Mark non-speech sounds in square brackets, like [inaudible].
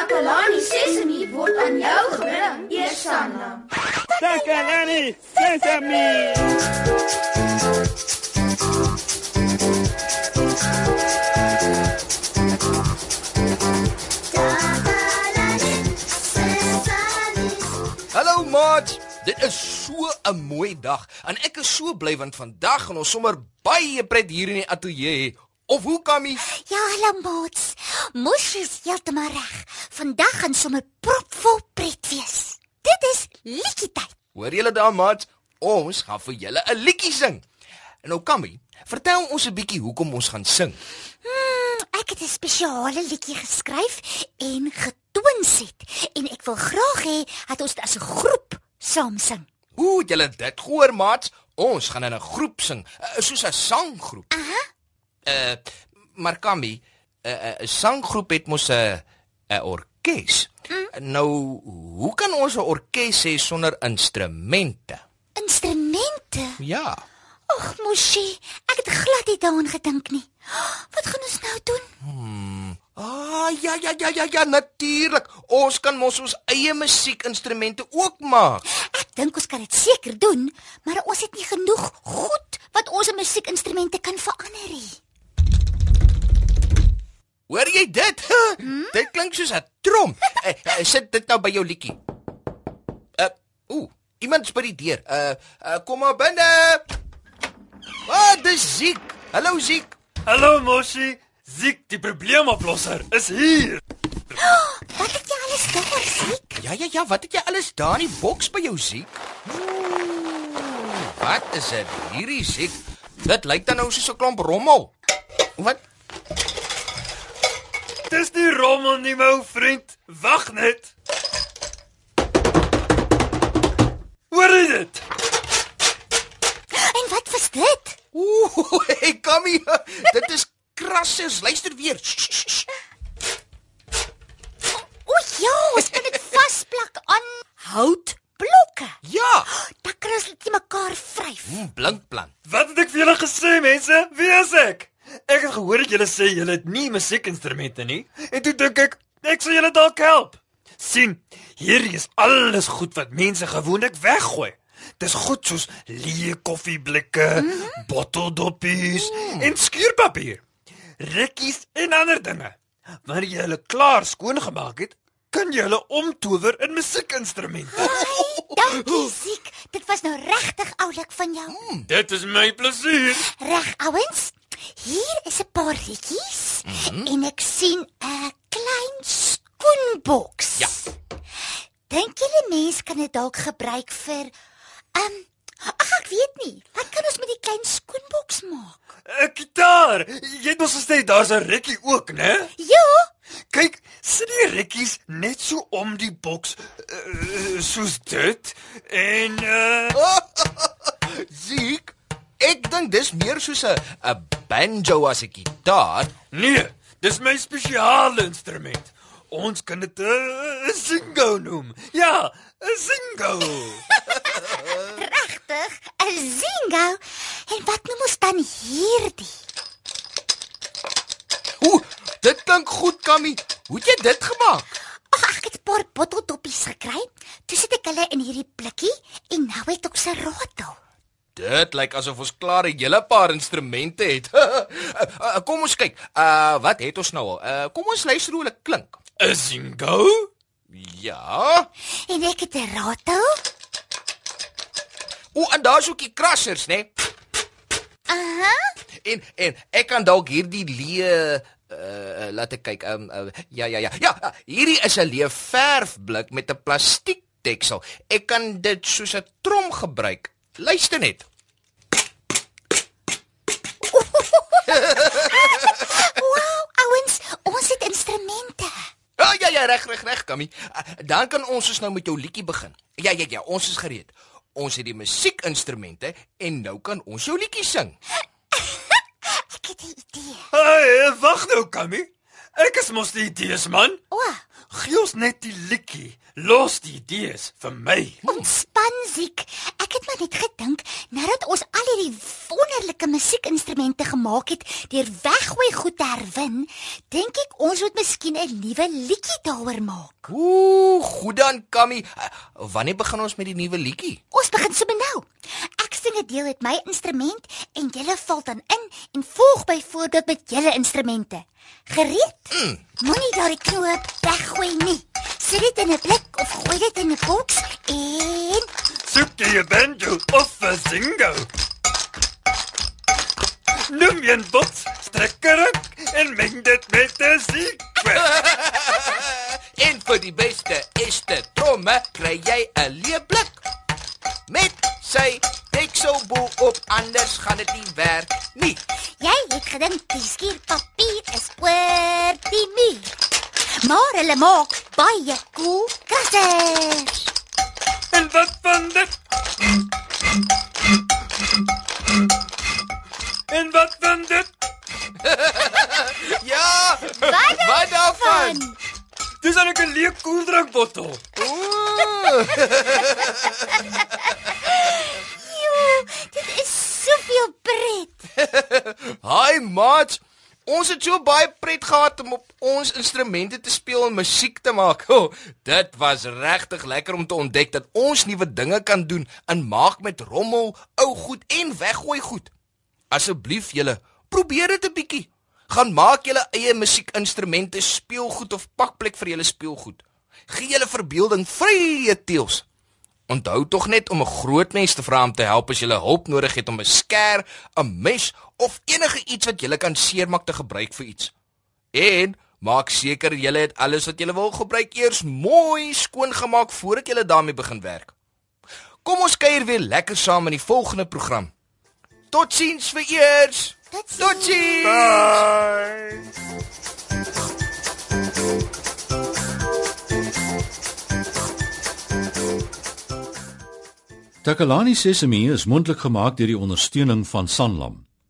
Takalani Sesemi word aan jou gebring, Eersanna. Takalani Sesame. Hallo maat. Dit is so 'n mooi dag en ek is so bly want vandag gaan ons sommer baie pret hier in die ateljee hê. Of hoe Kammy? Ja, hallo maats. Mos is heeltemal reg. Vandag gaan sommer propvol pret wees. Dit is liedjie tyd. Hoor julle daar maat? Ons gaan vir julle 'n liedjie sing. En nou Kammy, vertel ons 'n bietjie hoekom ons gaan sing. Hmm, ek het 'n spesiale liedjie geskryf en getoonset en ek wil graag hê dat ons dit as 'n groep saam sing. Hoe het julle dit gehoor maat? Ons gaan in 'n groep sing, uh, soos 'n sanggroep. Aha. Uh maar Kammy, 'n uh, 'n sanggroep het mos 'n 'n orkes. Mm. Nou, hoe kan ons 'n orkes hê sonder instrumente? Instrumente. Ja. Ag, mosie, ek het glad nie daaraan gedink nie. Wat gaan ons nou doen? Ah, ja ja ja ja ja, natuurlik. Ons kan mos ons eie musiekinstrumente ook maak. Ek dink ons kan dit seker doen, maar ons het nie genoeg goed wat ons se musiekinstrumente kan verander nie. Hoor jy dit? [laughs] Hmm? Dit klink soos 'n trom. uh, [laughs] uh, sit dit nou by jou liedjie. Uh, ooh, iemand by die deur. Uh, uh kom maar binne. Ah, dis Ziek. Hallo Ziek. Hallo Moshi. Ziek, die probleemoplosser is hier. [gasps] Wat het jy alles daar sien? Ja ja ja, wat het jy alles daar in die boks by jou Ziek? Ooh, Wat is dit hierdie Ziek? Dit lyk dan nou soos 'n klomp rommel. Wat? Rommel nie, my ou vriend. Wag net. Hoor jy dit? En wat was dit? Ooh, [laughs] hey Kammy, [laughs] dit is krassers. Luister weer. Shh, shh, shh. O ja, ons kan dit vasplak aan houtblokke. Ja, Dan kan ons dit nie mekaar vryf. mm, blinkplan. Wat het ek vir julle gesê, mense? Wie is ek? Ek het gehoor dat julle sê julle het nie musiekinstrumente nie. En toe dink ek, ek sal julle dalk help. sien, hier is alles goed wat mense gewoonlik weggooi. Dis goed soos leë koffieblikke, mm -hmm. botteldoppies mm. en skuurpapier. Rikkies en ander dinge. Wanneer jy hulle klaar skoongemaak het, kan jy hulle omtower in musiekinstrumente. [laughs] Dankie, Ziek. Dit was nou regtig oulik van jou. Dit is my plesier. Reg, ouens. Hier is 'n paar liedjies mm -hmm. en ek sien 'n klein skoenboks. Ja. Dink julle mense kan dit dalk gebruik vir ehm um, ag ek weet nie. Wat kan ons met die klein skoenboks maak? 'n Gitaar. Jy het mos gesê daar's 'n rikkie ook, né? Ja, Kyk, sit die rikkies net so om die boks uh, soos dit en uh [laughs] Ziek, ek dink dis meer soos 'n 'n banjo as 'n gitaar. nee, dis my spesiale instrument. Ons kan dit 'n uh, singo noem. Ja, 'n singo. [laughs] regtig? 'n Zingo. En wat noem ons dan hierdie? Ooh, dit klink goed, Kammy. Hoe het jy dit gemaak? Ag, ek het 'n paar botteldoppies gekry. Toe sit ek hulle in hierdie blikkie en nou het ek se ratel. Dit lyk asof ons klaar 'n hele paar instrumente het. Uh, [laughs] uh, kom ons kyk. Uh wat het ons nou al? Uh kom ons luister hoe hulle klink. 'n Singo? Ja. En ek het 'n ratel. O, en daar's ook die krassers, né? Nee? Aha. En en ek kan dalk hierdie leë uh laat ek kyk. Um uh, ja ja ja. Ja, uh, hierdie is 'n leë verfblik met 'n plastiek deksel. Ek kan dit soos 'n trom gebruik. Luister net. [laughs] Wow, ouens, ons het instrumente. Ja ja ja, reg reg reg, Kammy. Uh, dan kan ons dus nou met jou liedjie begin. Ja ja ja, ons is gereed. Ons het die musiekinstrumente en nou kan ons jou liedjie sing. [laughs] Ek het 'n idee. Hey, wag nou, Kammy. Ek is mos die idees man. O, Gee ons net die liedjie. Los die idees vir my. ontspan Ziek. Ek het maar net gedink nadat ons al hierdie wonderlike musiekinstrumente gemaak het deur weggooi goed te herwin, dink ek ons moet miskien 'n nuwe liedjie daaroor maak. Ooh, goed dan, Kammy. Uh, wanneer begin ons met die nuwe liedjie? Ons begin sommer nou. Ek 'n deel met my instrument en julle val dan in en volg byvoorbeeld met julle instrumente. Gereed? Mm. Moenie daardie knoop weggooi nie. Sit dit in 'n blik of gooi dit in 'n boks en Soek jy 'n banjo of 'n zingo? Noem jy 'n bot, strekkerik en meng dit met 'n die skierpapier is oor die muur. Maar hulle maak baie cool krassers. En wat van dit? En wat van dit? [laughs] Ja, wat daarvan? Dis net 'n leë koeldrankbottel. Ooh, [laughs] Jo, dit is soveel pret. [laughs] hi maat. Ons het so baie pret gehad om op ons instrumente te speel en musiek te maak. [laughs] Oh, dit was regtig lekker om te ontdek dat ons nuwe dinge kan doen en maak met rommel, ou goed en weggooi goed. Asseblief julle, probeer dit 'n bietjie. Gaan maak julle eie musiekinstrumente, speelgoed of pakplek vir julle speelgoed. Gee julle verbeelding vrye teels. Onthou tog net om 'n groot mens te vra om te help as jy hulp nodig het om 'n skêr, 'n mes of enige iets wat jy kan seermaak te gebruik vir iets. En maak seker jy het alles wat jy wil gebruik eers mooi skoon gemaak voordat jy daarmee begin werk. Kom ons kuier weer lekker saam in die volgende program. Totsiens vir eers. Totsiens. Totsiens. Bye. Takalani Sesemi is mondelik gemaak deur die ondersteuning van Sanlam.